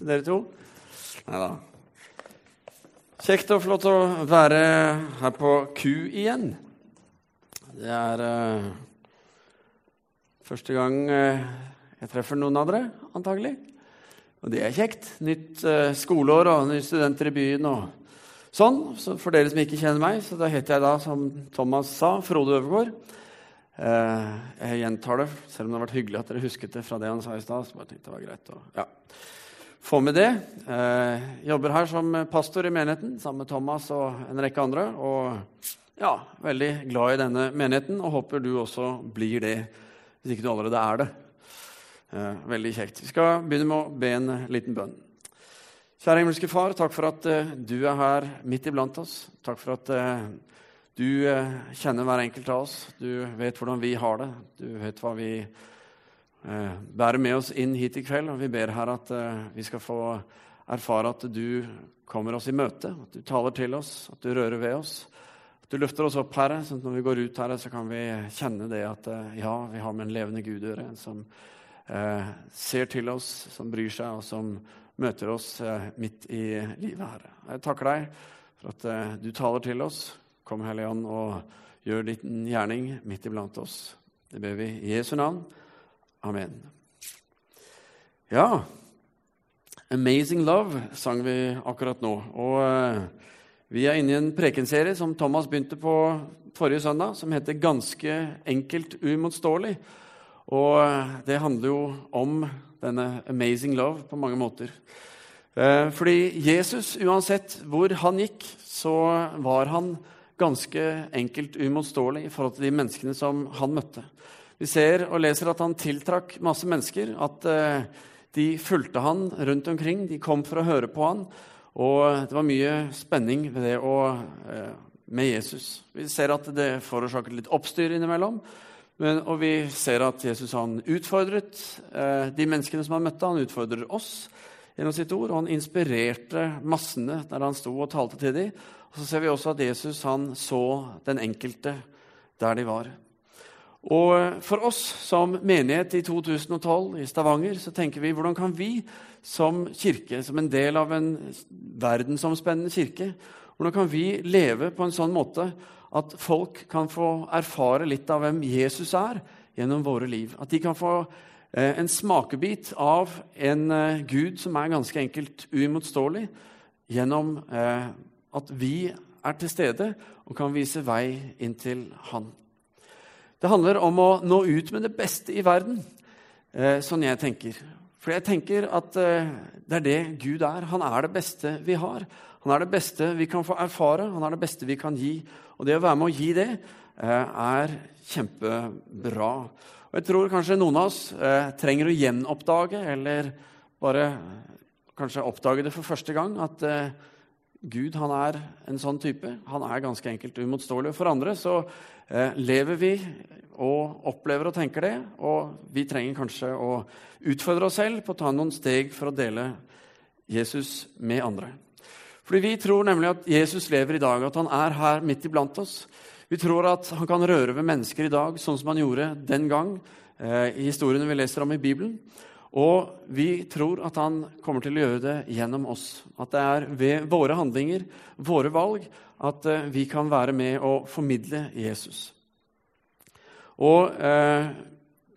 til dere to. Nei da. Kjekt og flott å være her på Q igjen. Det er uh, første gang uh, jeg treffer noen av dere, antagelig. Og det er kjekt. Nytt uh, skoleår og nye studenter i byen og sånn. Så for dere som ikke kjenner meg, så da heter jeg da, som Thomas sa, Frode Øvergård. jeg gjentar det, selv om det har vært hyggelig at dere husket det fra det han sa i stad. så bare tenkte det var greit ja få med det. Eh, jobber her som pastor i menigheten sammen med Thomas og en rekke andre. Og ja, veldig glad i denne menigheten og håper du også blir det hvis ikke du allerede er det. Eh, veldig kjekt. Vi skal begynne med å be en liten bønn. Kjære himmelske Far, takk for at uh, du er her midt iblant oss. Takk for at du kjenner hver enkelt av oss. Du vet hvordan vi har det. Du vet hva vi Eh, bære med oss inn hit i kveld. og Vi ber her at eh, vi skal få erfare at du kommer oss i møte, at du taler til oss, at du rører ved oss. At du løfter oss opp, Herre, sånn at når vi går ut, Herre, så kan vi kjenne det at eh, ja, vi har med en levende Gud å gjøre, som eh, ser til oss, som bryr seg, og som møter oss eh, midt i livet, Herre. Jeg takker deg for at eh, du taler til oss. Kom, Hellige Ånd, og gjør din gjerning midt iblant oss. Det ber vi i Jesu navn. Amen. Ja, 'Amazing Love' sang vi akkurat nå. Og uh, vi er inne i en prekenserie som Thomas begynte på forrige søndag, som heter 'Ganske enkelt uimotståelig'. Og uh, det handler jo om denne 'amazing love' på mange måter. Uh, fordi Jesus, uansett hvor han gikk, så var han ganske enkelt uimotståelig i forhold til de menneskene som han møtte. Vi ser og leser at han tiltrakk masse mennesker, at eh, de fulgte han rundt omkring. De kom for å høre på han, og det var mye spenning ved det å, eh, med Jesus. Vi ser at det forårsaket litt oppstyr innimellom. Men, og vi ser at Jesus han utfordret eh, de menneskene som han møtte. Han utfordrer oss gjennom sitt ord, og han inspirerte massene der han sto og talte til dem. Og så ser vi også at Jesus han så den enkelte der de var. Og For oss som menighet i 2012 i Stavanger så tenker vi hvordan kan vi som kirke, som en del av en verdensomspennende kirke, hvordan kan vi leve på en sånn måte at folk kan få erfare litt av hvem Jesus er, gjennom våre liv? At de kan få eh, en smakebit av en eh, Gud som er ganske enkelt uimotståelig, gjennom eh, at vi er til stede og kan vise vei inn til Han. Det handler om å nå ut med det beste i verden, eh, sånn jeg tenker. For jeg tenker at eh, det er det Gud er. Han er det beste vi har. Han er det beste vi kan få erfare, han er det beste vi kan gi. Og det å være med å gi det eh, er kjempebra. Og jeg tror kanskje noen av oss trenger å gjenoppdage, eller bare kanskje oppdage det for første gang, at Gud han er en sånn type. Han er ganske enkelt uimotståelig. For andre så eh, lever vi og opplever og tenker det, og vi trenger kanskje å utfordre oss selv på å ta noen steg for å dele Jesus med andre. Fordi Vi tror nemlig at Jesus lever i dag, at han er her midt iblant oss. Vi tror at han kan røre ved mennesker i dag, sånn som han gjorde den gang eh, i historiene vi leser om i Bibelen. Og vi tror at han kommer til å gjøre det gjennom oss. At det er ved våre handlinger, våre valg, at eh, vi kan være med å formidle Jesus. Og eh,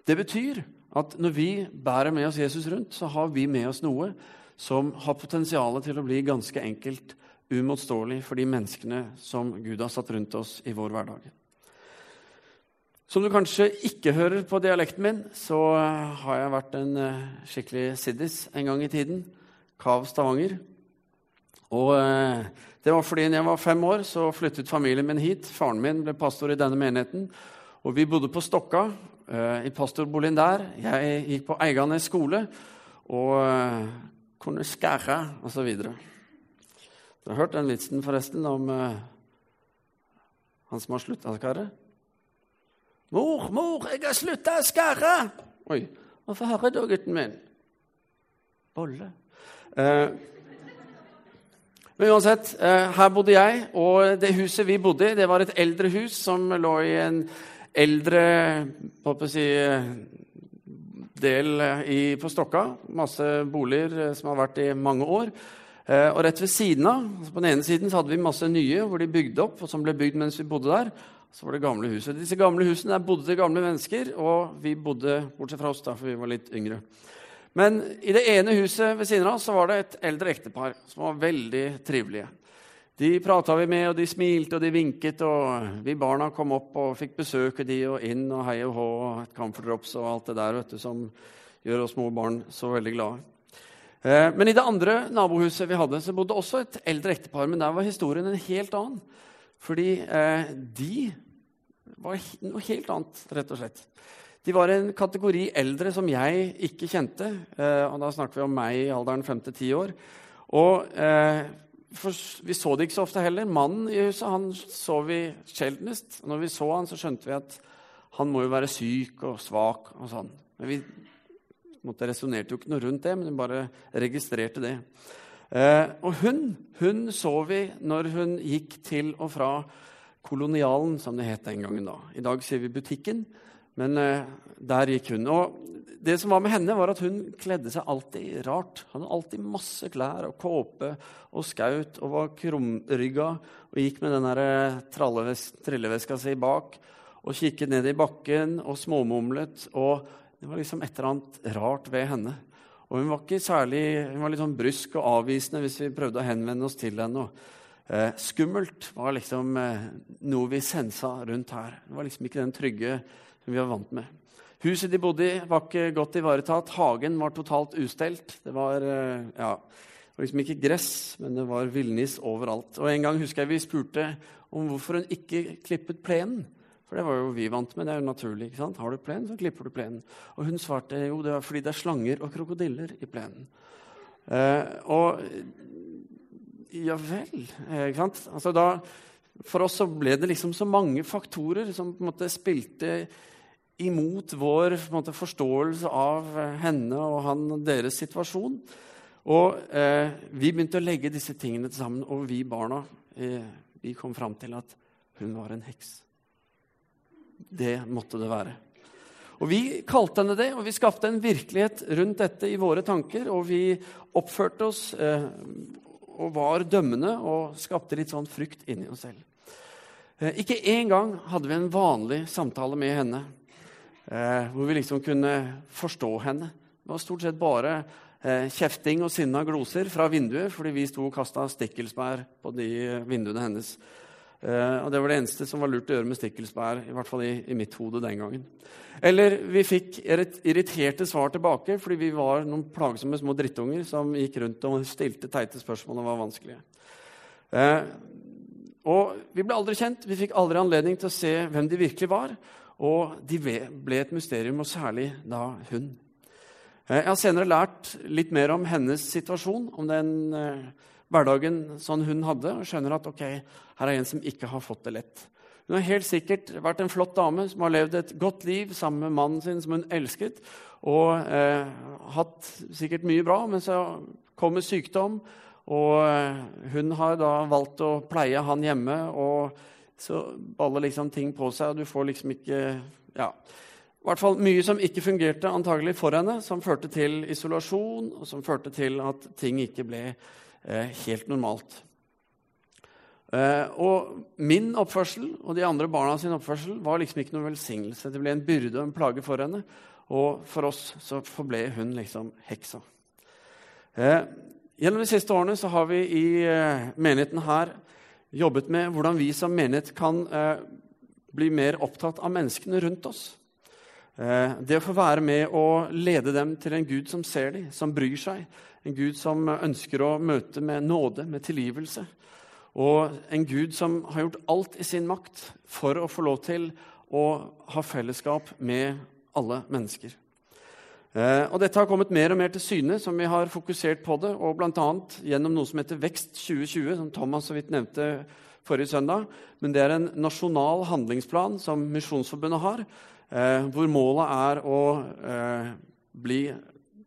det betyr at når vi bærer med oss Jesus rundt, så har vi med oss noe som har potensial til å bli ganske enkelt umotståelig for de menneskene som Gud har satt rundt oss i vår hverdag. Som du kanskje ikke hører på dialekten min, så har jeg vært en eh, skikkelig siddis en gang i tiden. Kav Stavanger. Og eh, det var fordi når jeg var fem år, så flyttet familien min hit. Faren min ble pastor i denne menigheten. Og vi bodde på Stokka, eh, i pastorboligen der. Jeg gikk på Eiganes skole og kunne skære, osv. Du har hørt den vitsen forresten om han som har slutta å skære? 'Mor, mor, jeg har slutta å skarre!' Oi, Hvorfor hører da, gutten min. Bolle. Eh, men uansett, eh, her bodde jeg, og det huset vi bodde i, det var et eldre hus som lå i en eldre si, del i, på Stokka. Masse boliger som har vært i mange år. Og rett ved siden av, altså på den ene siden så hadde vi masse nye hvor de bygde opp, og som ble bygd mens vi bodde der. Så var det gamle huset. Disse gamle husene der bodde gamle mennesker, og vi bodde bortsett fra oss, da, for vi var litt yngre. Men i det ene huset ved siden av så var det et eldre ektepar som var veldig trivelige. De prata vi med, og de smilte og de vinket. og Vi barna kom opp og fikk besøke de og inn og hei og hå og et camphor og alt det der vet du, som gjør oss små barn så veldig glade. Eh, men i det andre nabohuset vi hadde, så bodde også et eldre ektepar. Men der var historien en helt annen. Fordi eh, de var noe helt annet, rett og slett. De var en kategori eldre som jeg ikke kjente. Eh, og da snakker vi om meg i alderen 5-10 år. Og eh, for vi så det ikke så ofte heller. Mannen i huset han så vi sjeldnest. Når vi så han, så skjønte vi at han må jo være syk og svak. og sånn. Men Vi måtte resonnerte jo ikke noe rundt det, men vi bare registrerte det. Eh, og hun, hun så vi når hun gikk til og fra Kolonialen, som det het den gangen. da. I dag sier vi butikken, men eh, der gikk hun. Og det som var med henne, var at hun kledde seg alltid rart. Hun hadde alltid masse klær og kåpe og skaut og var krumrygga og gikk med den eh, trilleveska si bak og kikket ned i bakken og småmumlet. Og det var liksom et eller annet rart ved henne. Og hun var ikke særlig, hun var litt sånn brysk og avvisende hvis vi prøvde å henvende oss til henne. Eh, skummelt var liksom eh, noe vi sensa rundt her. Det var liksom ikke den trygge vi var vant med. Huset de bodde i, var ikke godt ivaretatt. Hagen var totalt ustelt. Det var, eh, ja, det var liksom ikke gress, men det var villnis overalt. Og En gang husker jeg vi spurte om hvorfor hun ikke klippet plenen. For det var jo vi vant med. det er jo naturlig. ikke sant? Har du plen, så klipper du plenen. Og hun svarte jo det var fordi det er slanger og krokodiller i plenen. Eh, og ja vel. Eh, ikke sant? Altså da, for oss så ble det liksom så mange faktorer som på en måte spilte imot vår måte, forståelse av eh, henne og han og deres situasjon. Og eh, vi begynte å legge disse tingene sammen, og vi barna eh, vi kom fram til at hun var en heks. Det måtte det være. Og Vi kalte henne det, og vi skapte en virkelighet rundt dette i våre tanker. Og vi oppførte oss eh, og var dømmende og skapte litt sånn frykt inni oss selv. Eh, ikke engang hadde vi en vanlig samtale med henne eh, hvor vi liksom kunne forstå henne. Det var stort sett bare eh, kjefting og sinna gloser fra vinduet fordi vi sto og kasta stikkelsbær på de vinduene hennes. Eh, og Det var det eneste som var lurt å gjøre med stikkelsbær, i hvert fall i, i mitt hode den gangen. Eller vi fikk irriterte svar tilbake fordi vi var noen plagsomme små drittunger som gikk rundt og stilte teite spørsmål og var vanskelige. Eh, og Vi ble aldri kjent, vi fikk aldri anledning til å se hvem de virkelig var. Og de ble et mysterium, og særlig da hun. Eh, jeg har senere lært litt mer om hennes situasjon, om den eh, hverdagen sånn hun hadde, og skjønner at ok, her er en som ikke har fått det lett. Hun har helt sikkert vært en flott dame som har levd et godt liv sammen med mannen sin, som hun elsket, og eh, hatt sikkert mye bra, men så kommer sykdom, og eh, hun har da valgt å pleie han hjemme. og så baller liksom ting på seg, og du får liksom ikke ja, i hvert fall mye som ikke fungerte antagelig for henne, som førte til isolasjon, og som førte til at ting ikke ble helt normalt. Eh, og min oppførsel og de andre barna sin oppførsel var liksom ikke noen velsignelse. Det ble en byrde og en plage for henne, og for oss så forble hun liksom heksa. Eh, gjennom de siste årene så har vi i eh, menigheten her jobbet med hvordan vi som menighet kan eh, bli mer opptatt av menneskene rundt oss. Eh, det å få være med og lede dem til en Gud som ser dem, som bryr seg. En Gud som ønsker å møte med nåde, med tilgivelse. Og en Gud som har gjort alt i sin makt for å få lov til å ha fellesskap med alle mennesker. Eh, og Dette har kommet mer og mer til syne, som vi har fokusert på det. og Bl.a. gjennom noe som heter Vekst 2020, som Thomas så vidt nevnte forrige søndag. Men det er en nasjonal handlingsplan som Misjonsforbundet har, eh, hvor målet er å eh, bli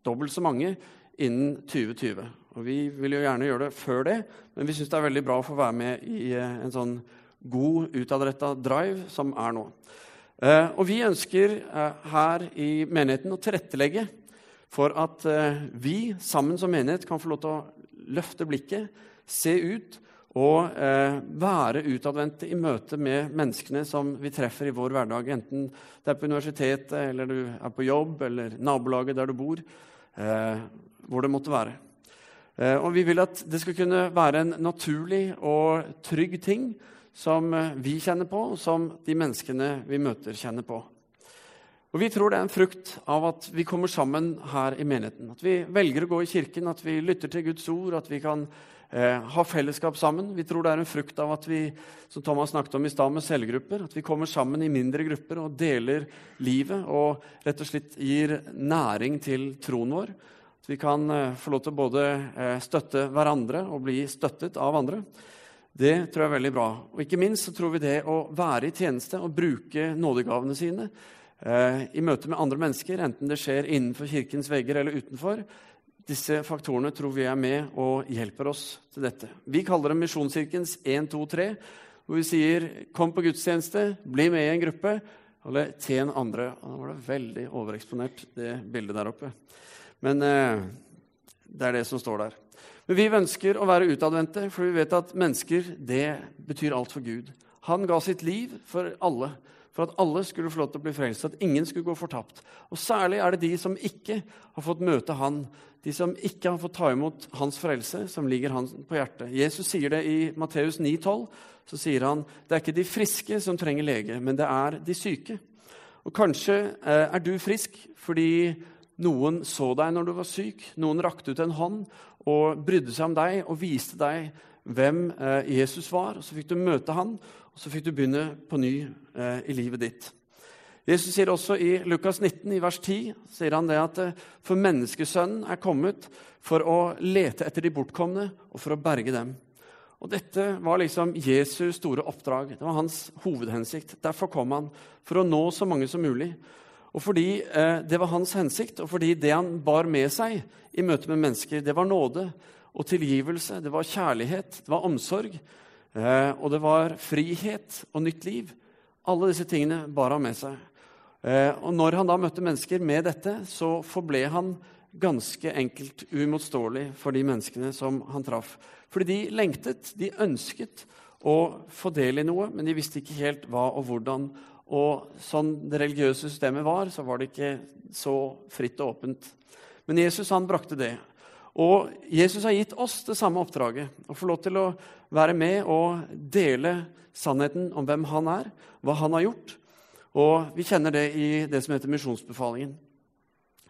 dobbelt så mange innen 2020. Og Vi vil jo gjerne gjøre det før det, men vi syns det er veldig bra å få være med i en sånn god, utadretta drive som er nå. Eh, og vi ønsker eh, her i menigheten å tilrettelegge for at eh, vi sammen som menighet kan få lov til å løfte blikket, se ut og eh, være utadvendte i møte med menneskene som vi treffer i vår hverdag, enten det er på universitetet, eller du er på jobb, eller nabolaget der du bor, eh, hvor det måtte være. Eh, og vi vil at det skal kunne være en naturlig og trygg ting som eh, vi kjenner på, og som de menneskene vi møter, kjenner på. Og Vi tror det er en frukt av at vi kommer sammen her i menigheten. At vi velger å gå i kirken, at vi lytter til Guds ord, at vi kan eh, ha fellesskap sammen. Vi tror det er en frukt av at vi som Thomas snakket om i sted med cellegrupper, at vi kommer sammen i mindre grupper og deler livet og rett og slett gir næring til troen vår. At vi kan eh, få lov til å både eh, støtte hverandre og bli støttet av andre. Det tror jeg er veldig bra. Og ikke minst så tror vi det å være i tjeneste og bruke nådegavene sine Eh, i møte med andre mennesker, enten det skjer innenfor kirkens vegger eller utenfor. Disse faktorene tror vi er med og hjelper oss til dette. Vi kaller det Misjonskirkens 1, 2, 3, hvor vi sier 'kom på gudstjeneste', 'bli med i en gruppe', eller 'tjen andre'. Og da var det veldig overeksponert, det bildet der oppe. Men eh, det er det som står der. Men vi ønsker å være utadvendte, for vi vet at mennesker det betyr alt for Gud. Han ga sitt liv for alle for at alle skulle få lov til å bli frelst, at ingen skulle gå fortapt. Og Særlig er det de som ikke har fått møte Han, de som ikke har fått ta imot Hans frelse, som ligger Han på hjertet. Jesus sier det i Matteus 9,12. Så sier han det er ikke de friske som trenger lege, men det er de syke. Og Kanskje eh, er du frisk fordi noen så deg når du var syk. Noen rakte ut en hånd og brydde seg om deg og viste deg hvem eh, Jesus var. og Så fikk du møte han, og så fikk du begynne på ny eh, i livet ditt. Jesus sier også i Lukas 19, i vers 10, sier han det at eh, for menneskesønnen er kommet for å lete etter de bortkomne og for å berge dem. Og Dette var liksom Jesus' store oppdrag. Det var hans hovedhensikt. Derfor kom han, for å nå så mange som mulig. Og fordi eh, det var hans hensikt, og fordi det han bar med seg i møte med mennesker, det var nåde og tilgivelse, det var kjærlighet, det var omsorg, Eh, og det var frihet og nytt liv. Alle disse tingene bar han med seg. Eh, og når han da møtte mennesker med dette, så forble han ganske enkelt uimotståelig for de menneskene som han traff. Fordi de lengtet, de ønsket å få del i noe, men de visste ikke helt hva og hvordan. Og sånn det religiøse systemet var, så var det ikke så fritt og åpent. Men Jesus han brakte det. Og Jesus har gitt oss det samme oppdraget. Å få lov til å være med og dele sannheten om hvem han er, hva han har gjort. Og vi kjenner det i det som heter misjonsbefalingen.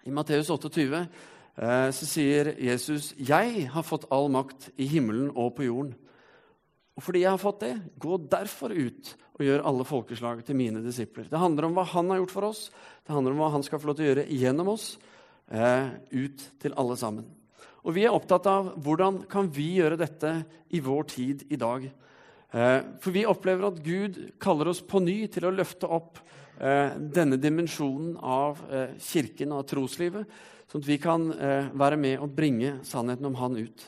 I Matteus 28 eh, så sier Jesus, 'Jeg har fått all makt i himmelen og på jorden.' Og fordi jeg har fått det, gå derfor ut og gjør alle folkeslag til mine disipler. Det handler om hva han har gjort for oss, det handler om hva han skal få lov til å gjøre gjennom oss, eh, ut til alle sammen. Og vi er opptatt av hvordan kan vi gjøre dette i vår tid i dag. Eh, for vi opplever at Gud kaller oss på ny til å løfte opp eh, denne dimensjonen av eh, kirken og troslivet, sånn at vi kan være med og bringe sannheten om Han ut.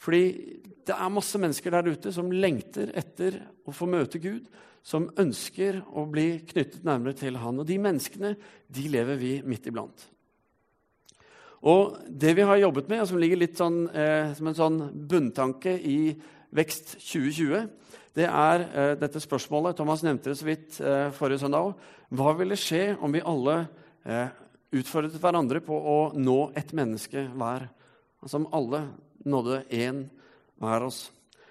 Fordi det er masse mennesker der ute som lengter etter å få møte Gud, som ønsker å bli knyttet nærmere til Han. Og de menneskene de lever vi midt iblant. Og det vi har jobbet med, og som ligger litt sånn, eh, som en sånn bunntanke i Vekst 2020, det er eh, dette spørsmålet. Thomas nevnte det så vidt eh, forrige søndag òg. Hva ville skje om vi alle eh, utfordret hverandre på å nå ett menneske hver? Altså om alle nådde én hver oss.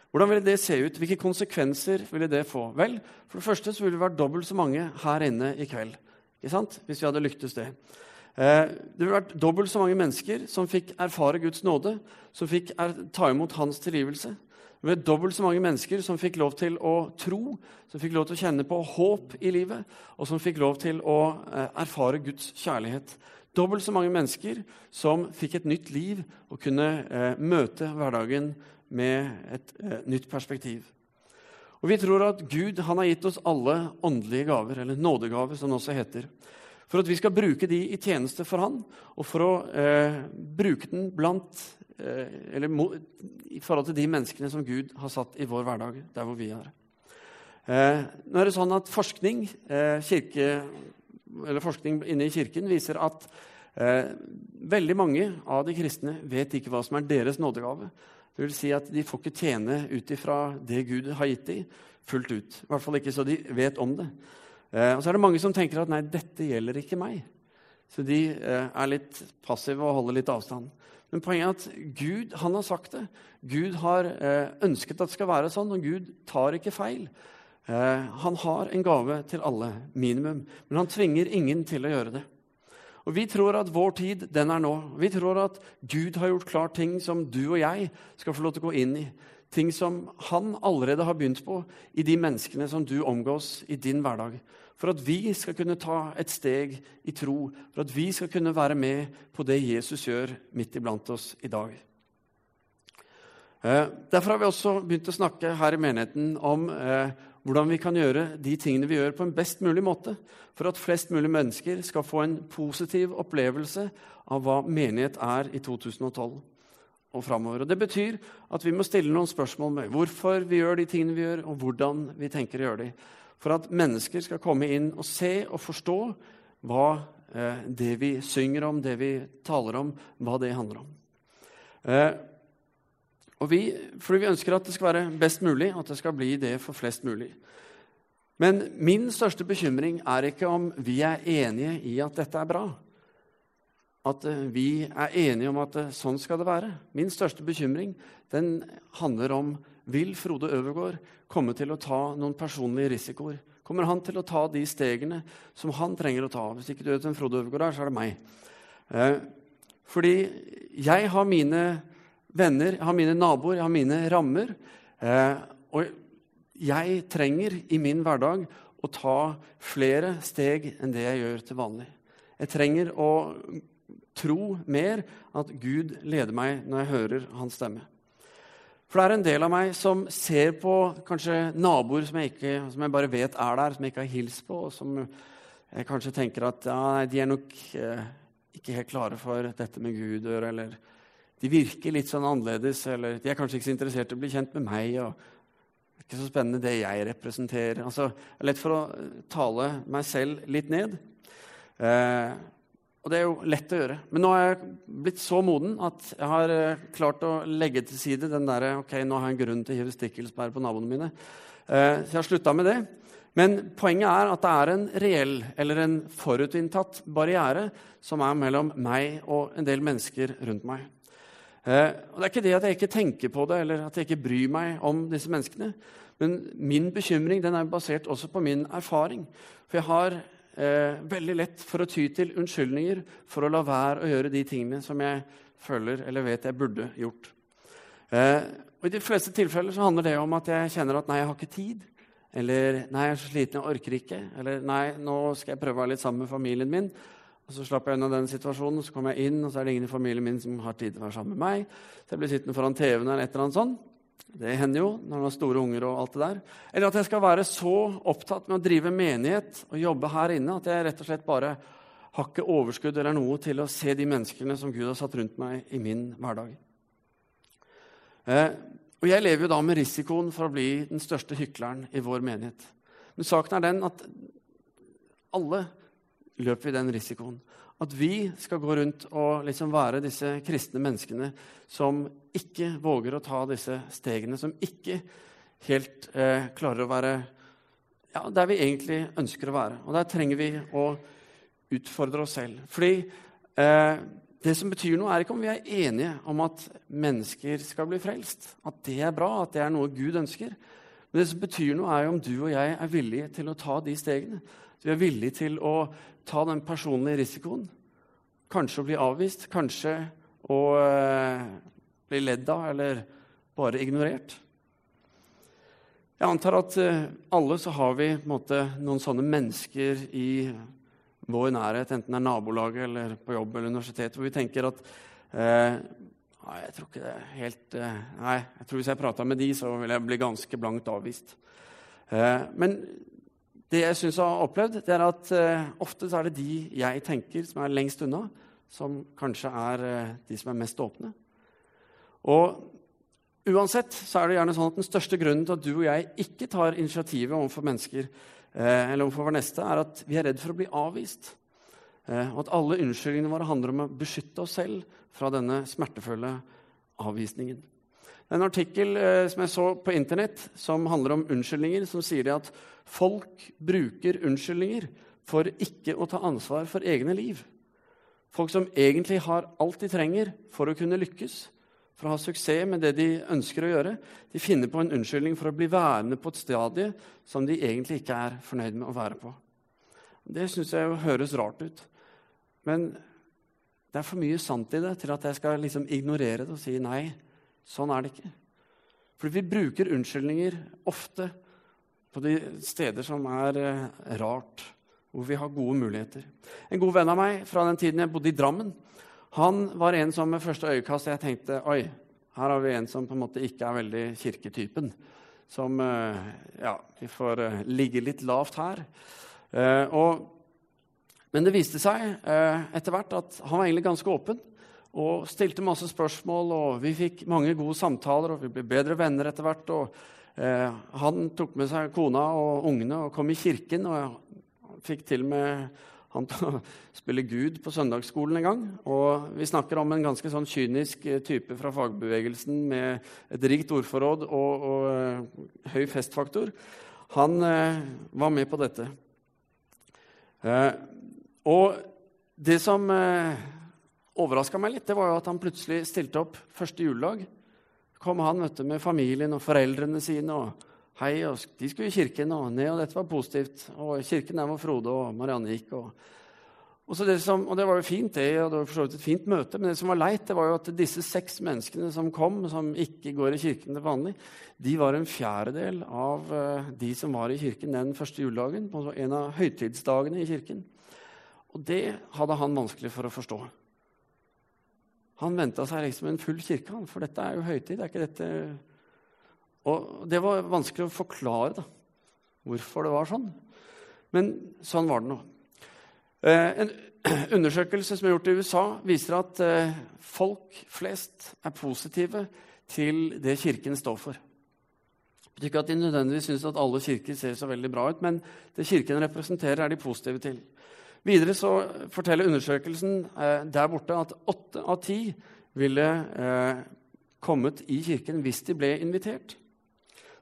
Hvordan ville det se ut? Hvilke konsekvenser ville det få? Vel, For det første så ville det vært dobbelt så mange her inne i kveld. Ikke sant? Hvis vi hadde lyktes det. Eh, det ville vært dobbelt så mange mennesker som fikk erfare Guds nåde, som fikk ta imot hans tilgivelse. Det ble dobbelt så mange mennesker som fikk lov til å tro, som fikk lov til å kjenne på håp i livet, og som fikk lov til å eh, erfare Guds kjærlighet. Dobbelt så mange mennesker som fikk et nytt liv og kunne eh, møte hverdagen med et nytt perspektiv. Og Vi tror at Gud har gitt oss alle åndelige gaver, eller nådegaver, som det også heter for at vi skal bruke de i tjeneste for Han, og for å eh, bruke den blant eh, Eller i forhold til de menneskene som Gud har satt i vår hverdag, der hvor vi er. Eh, nå er det sånn at Forskning, eh, kirke, forskning inne i kirken viser at eh, veldig mange av de kristne vet ikke hva som er deres nådegave. Det vil si at De får ikke tjene ut ifra det Gud har gitt dem, fullt ut. I hvert fall ikke så de vet om det. Eh, og så er det mange som tenker at nei, dette gjelder ikke meg. Så de eh, er litt passive og holder litt avstand. Men poenget er at Gud han har sagt det. Gud har eh, ønsket at det skal være sånn, og Gud tar ikke feil. Han har en gave til alle, minimum, men han tvinger ingen til å gjøre det. Og Vi tror at vår tid den er nå. Vi tror at Gud har gjort klart ting som du og jeg skal få lov til å gå inn i. Ting som han allerede har begynt på i de menneskene som du omgås i din hverdag. For at vi skal kunne ta et steg i tro, for at vi skal kunne være med på det Jesus gjør midt iblant oss i dag. Eh, derfor har vi også begynt å snakke her i menigheten om eh, hvordan vi kan gjøre de tingene vi gjør, på en best mulig måte, for at flest mulig mennesker skal få en positiv opplevelse av hva menighet er i 2012 og framover. Det betyr at vi må stille noen spørsmål med hvorfor vi gjør de tingene vi gjør, og hvordan vi tenker å gjøre de, for at mennesker skal komme inn og se og forstå hva eh, det vi synger om, det vi taler om, hva det handler om. Eh, og vi, fordi vi ønsker at det skal være best mulig, at det skal bli det for flest mulig. Men min største bekymring er ikke om vi er enige i at dette er bra. At eh, vi er enige om at eh, sånn skal det være. Min største bekymring den handler om vil Frode Øvergaard komme til å ta noen personlige risikoer. Kommer han til å ta de stegene som han trenger å ta? Hvis ikke du vet hvem Frode Øvergaard er, så er det meg. Eh, fordi jeg har mine venner, jeg har mine naboer, jeg har mine rammer. Eh, og jeg trenger i min hverdag å ta flere steg enn det jeg gjør til vanlig. Jeg trenger å tro mer at Gud leder meg når jeg hører hans stemme. For det er en del av meg som ser på kanskje naboer som jeg, ikke, som jeg bare vet er der, som jeg ikke har hilst på, og som jeg kanskje tenker at ja, de er nok eh, ikke helt klare for dette med Gud. Eller de virker litt sånn annerledes, eller de er kanskje ikke så interessert i å bli kjent med meg. og det er ikke så spennende det jeg representerer. Altså, det er lett for å tale meg selv litt ned. Eh, og det er jo lett å gjøre. Men nå har jeg blitt så moden at jeg har eh, klart å legge til side den der, ok, nå har jeg en grunn til å hive stikkelsbær på naboene mine. Eh, så jeg har slutta med det. Men poenget er at det er en reell eller en forutinntatt barriere som er mellom meg og en del mennesker rundt meg. Eh, og Det er ikke det at jeg ikke tenker på det eller at jeg ikke bryr meg om disse menneskene. Men min bekymring den er basert også på min erfaring. For jeg har eh, veldig lett for å ty til unnskyldninger for å la være å gjøre de tingene som jeg føler eller vet jeg burde gjort. Eh, og I de fleste tilfeller så handler det om at jeg kjenner at nei, jeg har ikke tid. Eller nei, jeg er så sliten, jeg orker ikke. Eller nei, nå skal jeg prøve å være litt sammen med familien min. Og Så slapp jeg unna den situasjonen, og så kommer jeg inn, og så er det ingen i familien min som har tid til å være sammen med meg. Så jeg blir sittende foran TV-en eller et eller annet sånt. Det hender jo når man har store unger og alt det der. Eller at jeg skal være så opptatt med å drive menighet og jobbe her inne at jeg rett og slett bare har ikke overskudd eller noe til å se de menneskene som Gud har satt rundt meg i min hverdag. Eh, og jeg lever jo da med risikoen for å bli den største hykleren i vår menighet. Men saken er den at alle løper vi den risikoen. At vi skal gå rundt og liksom være disse kristne menneskene som ikke våger å ta disse stegene, som ikke helt eh, klarer å være ja, der vi egentlig ønsker å være. Og der trenger vi å utfordre oss selv. Fordi eh, det som betyr noe, er ikke om vi er enige om at mennesker skal bli frelst. At det er bra, at det er noe Gud ønsker. Men det som betyr noe, er om du og jeg er villige til å ta de stegene. Så vi er villige til å ta den personlige risikoen. Kanskje å bli avvist, kanskje å eh, bli ledd av eller bare ignorert. Jeg antar at eh, alle så har vi måte, noen sånne mennesker i vår nærhet, enten det er nabolaget eller på jobb eller universitet, hvor vi tenker at eh, Nei, jeg tror ikke det er helt eh, Nei, jeg tror hvis jeg prata med de, så ville jeg bli ganske blankt avvist. Eh, men det jeg syns jeg har opplevd, det er at eh, ofte er det de jeg tenker som er lengst unna, som kanskje er eh, de som er mest åpne. Og Uansett så er det gjerne sånn at den største grunnen til at du og jeg ikke tar initiativet overfor mennesker, eh, eller overfor vår neste, er at vi er redd for å bli avvist. Eh, og at alle unnskyldningene våre handler om å beskytte oss selv fra denne smertefulle avvisningen. En artikkel eh, som jeg så på Internett som handler om unnskyldninger, som sier at folk bruker unnskyldninger for ikke å ta ansvar for egne liv. Folk som egentlig har alt de trenger for å kunne lykkes, for å ha suksess med det de ønsker å gjøre, de finner på en unnskyldning for å bli værende på et stadie som de egentlig ikke er fornøyd med å være på. Det syns jeg høres rart ut. Men det er for mye sant i det til at jeg skal liksom ignorere det og si nei. Sånn er det ikke. For vi bruker unnskyldninger ofte på de steder som er eh, rart, hvor vi har gode muligheter. En god venn av meg fra den tiden jeg bodde i Drammen, han var en som med første øyekast jeg tenkte oi, her har vi en som på en måte ikke er veldig kirketypen. Som eh, Ja, vi får eh, ligge litt lavt her. Og, men det viste seg etter hvert at han var egentlig ganske åpen og stilte masse spørsmål. og Vi fikk mange gode samtaler, og vi ble bedre venner etter hvert. og eh, Han tok med seg kona og ungene og kom i kirken. og jeg fikk til med han til å spille Gud på søndagsskolen en gang. Og vi snakker om en ganske sånn kynisk eh, type fra fagbevegelsen med et rikt ordforråd og, og og høy festfaktor. Han eh, var med på dette. Eh, og det som overraska meg litt, det var jo at han plutselig stilte opp første juledag. kom han vet du, med familien og foreldrene sine. og hei, og De skulle i kirken, og ned, og dette var positivt. Og kirken der var Frode og Marianne gikk. og... Og, det, som, og det var jo fint, det, og det var for et fint møte, men det som var leit, det var jo at disse seks menneskene som kom, som ikke går i kirken til vanlig, de var en fjerdedel av uh, de som var i kirken den første juledagen, på en av høytidsdagene i kirken. Og det hadde han vanskelig for å forstå. Han venta seg liksom en full kirke, for dette er jo høytid. er ikke dette... Og Det var vanskelig å forklare da, hvorfor det var sånn. Men sånn var det nå. Eh, en undersøkelse som er gjort i USA, viser at eh, folk flest er positive til det Kirken står for. Det betyr ikke at de nødvendigvis syns at alle kirker ser så veldig bra ut, men det Kirken representerer, er de positive til. Videre så forteller undersøkelsen eh, der borte at åtte av ti ville eh, kommet i kirken hvis de ble invitert.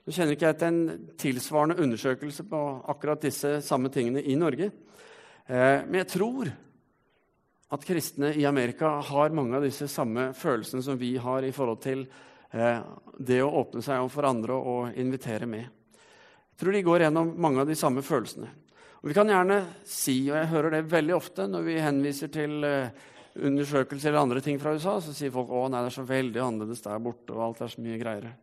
Nå kjenner ikke jeg til en tilsvarende undersøkelse på akkurat disse samme tingene i Norge. Eh, men jeg tror at kristne i Amerika har mange av disse samme følelsene som vi har i forhold til eh, det å åpne seg overfor andre og invitere med. Jeg tror de går gjennom mange av de samme følelsene. Og Vi kan gjerne si, og jeg hører det veldig ofte når vi henviser til uh, undersøkelser eller andre ting fra USA, så sier folk å nei, det er så veldig annerledes der borte, og alt er så mye greiere.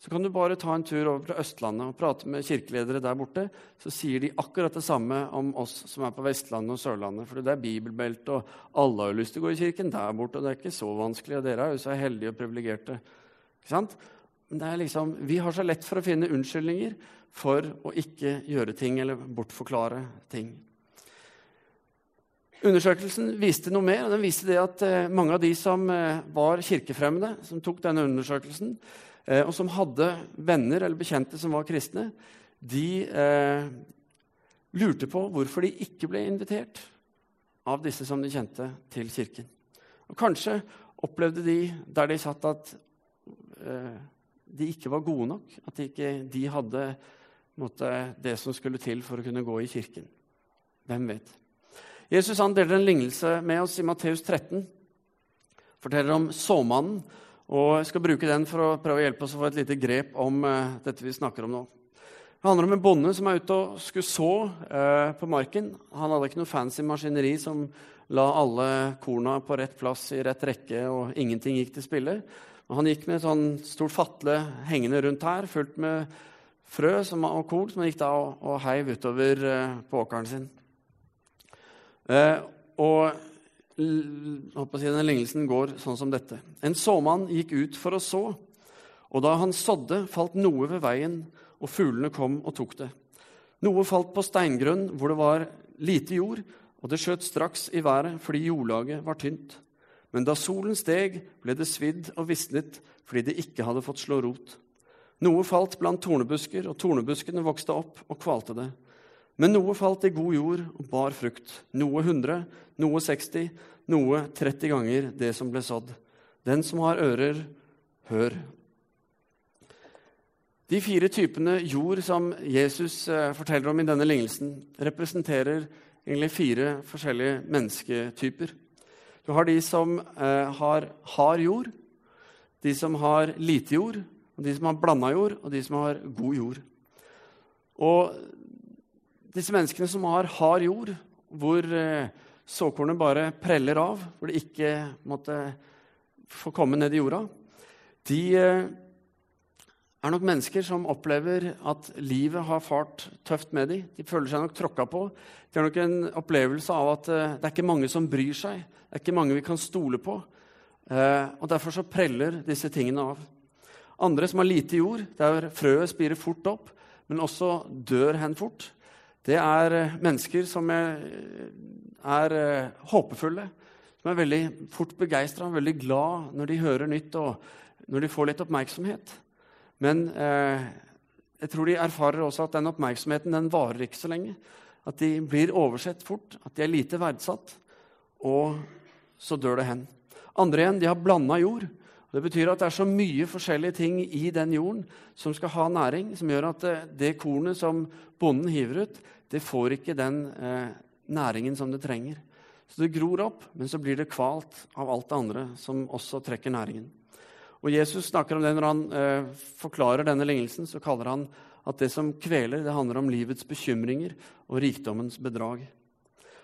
Så kan du bare ta en tur over til Østlandet og prate med kirkeledere der borte. Så sier de akkurat det samme om oss som er på Vestlandet og Sørlandet. For det er bibelbelte, og alle har jo lyst til å gå i kirken der borte. Og det er ikke så vanskelig, og dere er jo så heldige og privilegerte. Ikke sant? Men det er liksom, vi har så lett for å finne unnskyldninger for å ikke gjøre ting eller bortforklare ting. Undersøkelsen viste noe mer. og den viste det at eh, Mange av de som eh, var kirkefremmede, som tok denne undersøkelsen, eh, og som hadde venner eller bekjente som var kristne, de eh, lurte på hvorfor de ikke ble invitert av disse som de kjente, til kirken. Og Kanskje opplevde de der de satt, at eh, de ikke var gode nok. At de ikke de hadde måte, det som skulle til for å kunne gå i kirken. Hvem vet? Jesus han deler en lignelse med oss i Matteus 13. Forteller om såmannen. og Jeg skal bruke den for å prøve å hjelpe oss å få et lite grep om uh, dette vi snakker om nå. Det handler om en bonde som er ute og skulle så uh, på marken. Han hadde ikke noe fancy maskineri som la alle korna på rett plass i rett rekke, og ingenting gikk til spille. Han gikk med et sånn stort fatle hengende rundt her, fullt med frø som, og korn som han gikk da og, og heiv utover eh, på åkeren sin. Eh, og si, denne lignelsen går sånn som dette. En såmann gikk ut for å så, og da han sådde, falt noe ved veien, og fuglene kom og tok det. Noe falt på steingrunn hvor det var lite jord, og det skjøt straks i været fordi jordlaget var tynt. Men da solen steg, ble det svidd og visnet fordi det ikke hadde fått slå rot. Noe falt blant tornebusker, og tornebuskene vokste opp og kvalte det. Men noe falt i god jord og bar frukt. Noe 100, noe 60, noe 30 ganger det som ble sådd. Den som har ører, hør. De fire typene jord som Jesus eh, forteller om i denne lignelsen, representerer egentlig fire forskjellige mennesketyper. Du har de som eh, har hard jord, de som har lite jord, de som har blanda jord, og de som har god jord. Og disse menneskene som har hard jord, hvor eh, såkornet bare preller av, hvor det ikke måtte få komme ned i jorda, de eh, er nok mennesker som opplever at livet har fart tøft med dem. De føler seg nok tråkka på. De har nok en opplevelse av at uh, det er ikke mange som bryr seg. Det er ikke mange vi kan stole på. Og Derfor så preller disse tingene av. Andre som har lite jord, der frøet spirer fort opp, men også dør hen fort, det er uh, mennesker som er, er håpefulle. Som er veldig fort begeistra, veldig glad når de hører nytt og når de får litt oppmerksomhet. Men eh, jeg tror de erfarer også at den oppmerksomheten den varer ikke så lenge. At de blir oversett fort, at de er lite verdsatt, og så dør det hen. Andre igjen de har blanda jord. Det betyr at det er så mye forskjellige ting i den jorden som skal ha næring, som gjør at det, eh, kornet som bonden hiver ut, det får ikke den eh, næringen som det trenger. Så det gror opp, men så blir det kvalt av alt det andre som også trekker næringen. Og Jesus snakker om det Når han eh, forklarer denne lignelsen, så kaller han at det som kveler, det handler om livets bekymringer og rikdommens bedrag.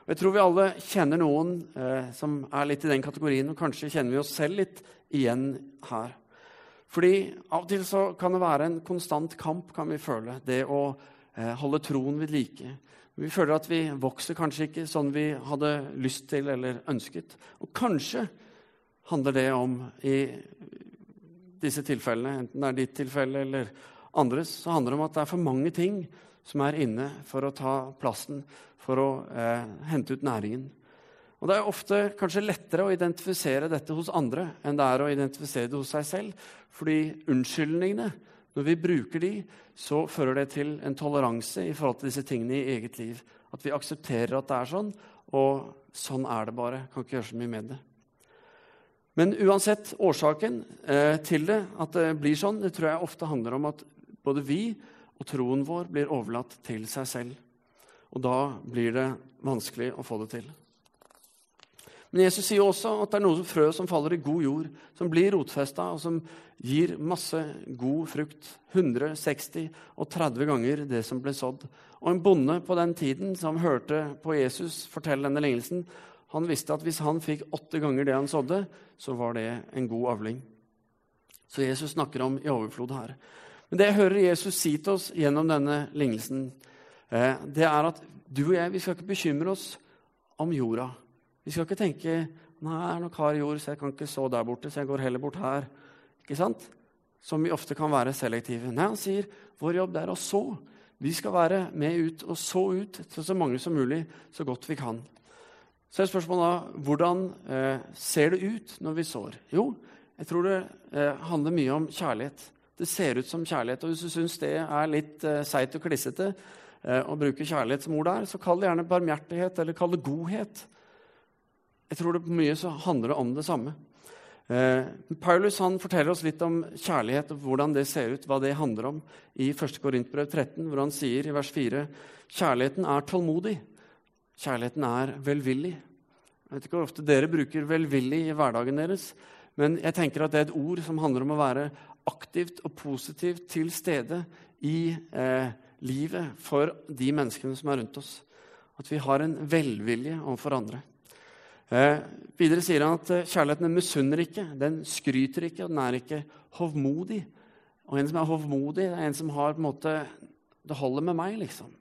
Og Jeg tror vi alle kjenner noen eh, som er litt i den kategorien, og kanskje kjenner vi oss selv litt igjen her. Fordi Av og til så kan det være en konstant kamp, kan vi føle, det å eh, holde troen ved like. Vi føler at vi vokser kanskje ikke sånn vi hadde lyst til eller ønsket. Og kanskje handler det om i disse tilfellene, enten det er ditt tilfelle eller andres, så handler det om at det er for mange ting som er inne for å ta plassen, for å eh, hente ut næringen. Og Det er ofte kanskje lettere å identifisere dette hos andre enn det er å identifisere det hos seg selv. Fordi unnskyldningene, når vi bruker de, så fører det til en toleranse i forhold til disse tingene i eget liv. At vi aksepterer at det er sånn, og sånn er det bare. Kan ikke gjøre så mye med det. Men uansett årsaken eh, til det, at det blir sånn, det tror jeg ofte handler om at både vi og troen vår blir overlatt til seg selv. Og da blir det vanskelig å få det til. Men Jesus sier også at det er noe frø som faller i god jord, som blir rotfesta, og som gir masse god frukt. 160 og 30 ganger det som ble sådd. Og en bonde på den tiden som hørte på Jesus fortelle denne lignelsen, han visste at hvis han fikk åtte ganger det han sådde, så var det en god avling. Så Jesus snakker om i overflod her. Men det jeg hører Jesus si til oss gjennom denne lignelsen, eh, det er at du og jeg vi skal ikke bekymre oss om jorda. Vi skal ikke tenke nei, det er nok hard jord, så jeg kan ikke så der borte, så jeg går heller bort her. Ikke sant? Som vi ofte kan være selektive. Nei, han sier vår jobb er å så. Vi skal være med ut og så ut til så mange som mulig, så godt vi kan. Så er spørsmålet da hvordan eh, ser det ut når vi sår? Jo, jeg tror det eh, handler mye om kjærlighet. Det ser ut som kjærlighet. Og hvis du syns det er litt eh, seigt og klissete eh, å bruke kjærlighet som ord der, så kall det gjerne barmhjertighet eller kall det godhet. Jeg tror det på mye så handler det om det samme. Eh, Paulus han forteller oss litt om kjærlighet og hvordan det ser ut, hva det handler om, i 1. Korintbrev 13, hvor han sier i vers 4.: Kjærligheten er tålmodig. Kjærligheten er velvillig. Jeg vet ikke hvor ofte dere bruker 'velvillig' i hverdagen deres, men jeg tenker at det er et ord som handler om å være aktivt og positivt til stede i eh, livet for de menneskene som er rundt oss. At vi har en velvilje overfor andre. Eh, videre sier han at eh, kjærligheten misunner ikke, den skryter ikke, og den er ikke hovmodig. Og en som er hovmodig, er en som har på en måte Det holder med meg, liksom.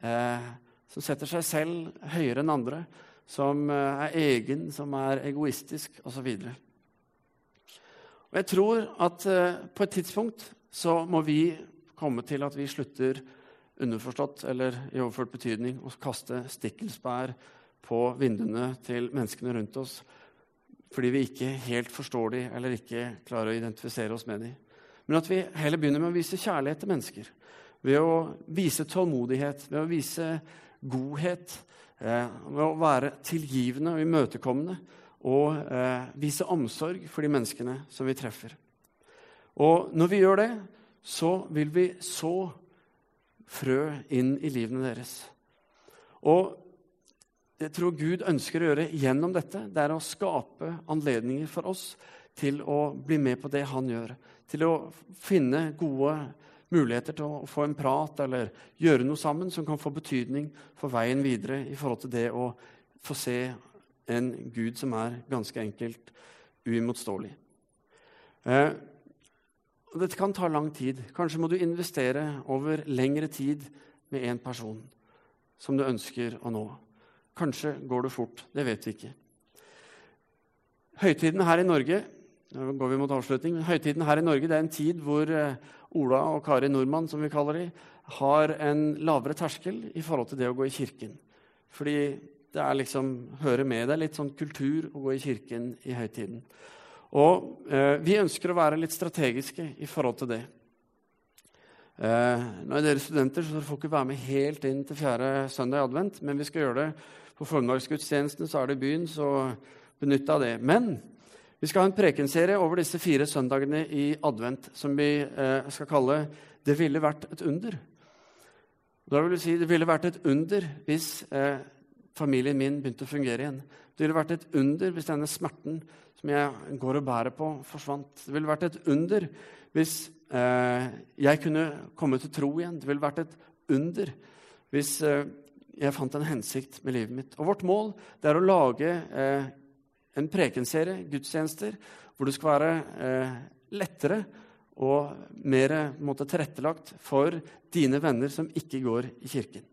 Eh, som setter seg selv høyere enn andre, som eh, er egen, som er egoistisk osv. Jeg tror at eh, på et tidspunkt så må vi komme til at vi slutter underforstått eller i overført betydning å kaste stikkelsbær på vinduene til menneskene rundt oss. fordi vi ikke helt forstår dem eller ikke klarer å identifisere oss med dem. Men at vi heller begynner med å vise kjærlighet til mennesker. Ved å vise tålmodighet, ved å vise godhet, eh, ved å være tilgivende og imøtekommende. Og eh, vise omsorg for de menneskene som vi treffer. Og når vi gjør det, så vil vi så frø inn i livene deres. Og jeg tror Gud ønsker å gjøre gjennom dette, det er å skape anledninger for oss til å bli med på det han gjør. Til å finne gode muligheter til å få en prat eller gjøre noe sammen som kan få betydning for veien videre i forhold til det å få se en Gud som er ganske enkelt uimotståelig. Eh, dette kan ta lang tid. Kanskje må du investere over lengre tid med én person som du ønsker å nå. Kanskje går det fort. Det vet vi ikke. Høytiden her i Norge nå går vi mot avslutning, men høytiden her i Norge det er en tid hvor eh, Ola og Kari Nordmann som vi kaller de, har en lavere terskel i forhold til det å gå i kirken. Fordi det er liksom, hører med det litt sånn kultur å gå i kirken i høytiden. Og eh, vi ønsker å være litt strategiske i forhold til det. Eh, er dere studenter, så dere får ikke være med helt inn til fjerde søndag i advent, men vi skal gjøre det på formiddagsgudstjenesten, så er det byen, så benytt av det. Men vi skal ha en prekenserie over disse fire søndagene i advent som vi eh, skal kalle 'Det ville vært et under'. Da vil si Det ville vært et under hvis eh, familien min begynte å fungere igjen. Det ville vært et under hvis denne smerten som jeg går og bærer på, forsvant. Det ville vært et under hvis eh, jeg kunne komme til tro igjen. Det ville vært et under hvis eh, jeg fant en hensikt med livet mitt. Og Vårt mål er å lage eh, en prekenserie, gudstjenester, hvor det skal være eh, lettere og mer måte, tilrettelagt for dine venner som ikke går i kirken.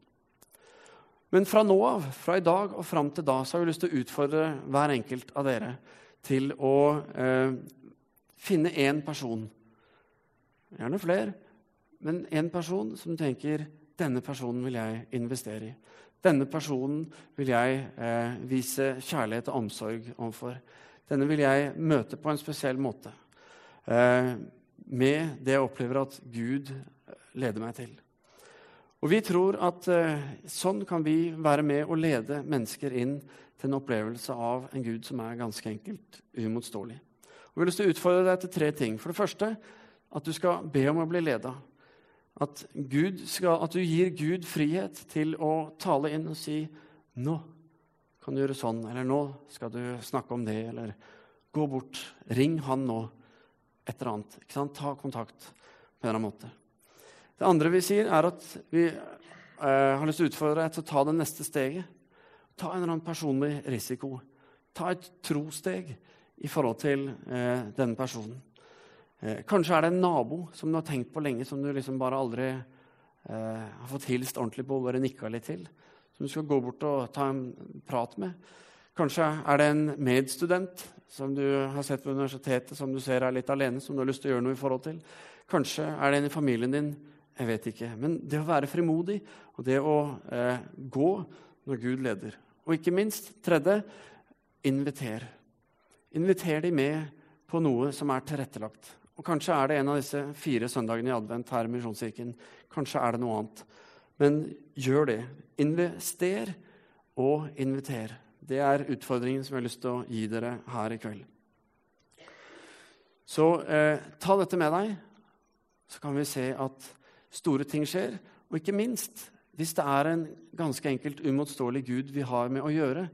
Men fra nå av, fra i dag og fram til da, så har vi lyst til å utfordre hver enkelt av dere til å eh, finne én person, gjerne flere, men én person som tenker denne personen vil jeg investere i. Denne personen vil jeg eh, vise kjærlighet og omsorg overfor. Denne vil jeg møte på en spesiell måte. Eh, med det jeg opplever at Gud leder meg til. Og Vi tror at eh, sånn kan vi være med og lede mennesker inn til en opplevelse av en Gud som er ganske enkelt uimotståelig. Vi har utfordre deg til tre ting. For det første at du skal be om å bli leda. At, at, du gir Gud frihet til å tale inn og si 'Nå kan du gjøre sånn', eller 'Nå skal du snakke om det', eller 'Gå bort. Ring han nå'. Et eller annet. Ta kontakt på en eller annen måte. Det andre vi sier, er at vi eh, har lyst til å utfordre deg til å ta det neste steget. Ta en eller annen personlig risiko. Ta et trosteg i forhold til eh, denne personen. Eh, kanskje er det en nabo som du har tenkt på lenge, som du liksom bare aldri eh, har fått hilst ordentlig på, bare nikka litt til. Som du skal gå bort og ta en prat med. Kanskje er det en medstudent som du har sett på universitetet, som du ser er litt alene, som du har lyst til å gjøre noe i forhold til. Kanskje er det en i familien din. Jeg vet ikke. Men det å være frimodig og det å eh, gå når Gud leder. Og ikke minst, tredje, inviter. Inviter de med på noe som er tilrettelagt. Og Kanskje er det en av disse fire søndagene i advent her i Misjonskirken. Kanskje er det noe annet. Men gjør det. Invester og inviter. Det er utfordringen som jeg har lyst til å gi dere her i kveld. Så eh, ta dette med deg, så kan vi se at store ting skjer. Og ikke minst hvis det er en ganske enkelt umotståelig Gud vi har med å gjøre,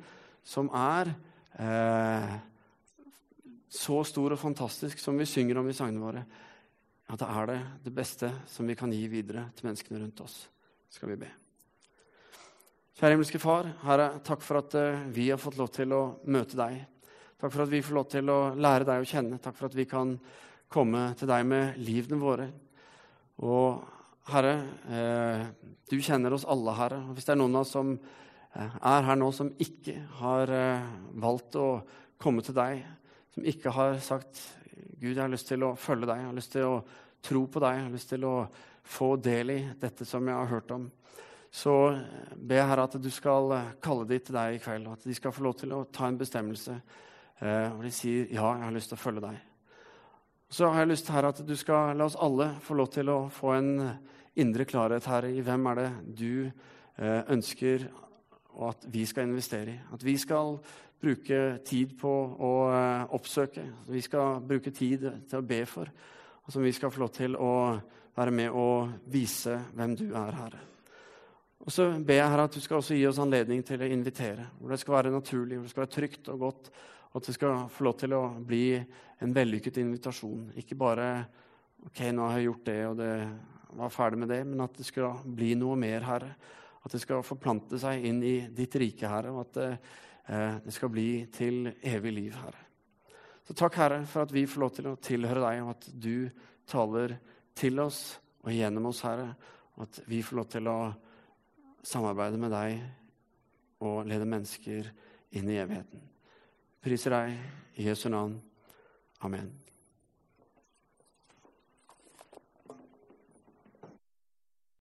som er eh, så stor og fantastisk som vi synger om i sangene våre, ja, da er det det beste som vi kan gi videre til menneskene rundt oss. Skal vi be. Kjære himmelske Far, Herre, takk for at uh, vi har fått lov til å møte deg. Takk for at vi får lov til å lære deg å kjenne. Takk for at vi kan komme til deg med livene våre. Og Herre, eh, du kjenner oss alle, Herre. Hvis det er noen av oss som eh, er her nå, som ikke har eh, valgt å komme til deg, som ikke har sagt Gud, jeg har lyst til å følge deg, jeg har lyst til å tro på deg, jeg har lyst til å få del i dette som jeg har hørt om, så be Herre at du skal kalle de til deg i kveld, og at de skal få lov til å ta en bestemmelse Og de sier 'Ja, jeg har lyst til å følge deg'. Så har jeg lyst her at du skal la oss alle få lov til å få en indre klarhet her i hvem er det du ønsker ønsker at vi skal investere i. At vi skal bruke tid på å eh, oppsøke. som vi skal bruke tid til å be for. Og som vi skal få lov til å være med og vise hvem du er, Herre. Og så ber jeg Herre at du skal også gi oss anledning til å invitere. Hvor det skal være naturlig, hvor det skal være trygt og godt. Og at det skal få lov til å bli en vellykket invitasjon. Ikke bare OK, nå har jeg gjort det, og det var ferdig med det. Men at det skal bli noe mer, Herre. At det skal forplante seg inn i ditt rike, Herre. Og at eh, det skal bli til evig liv, Herre. Så takk, Herre, for at vi får lov til å tilhøre deg, og at du taler til oss og gjennom oss, Herre. Og at vi får lov til å samarbeide med deg og lede mennesker inn i evigheten. Priser deg i Jesu navn. Amen.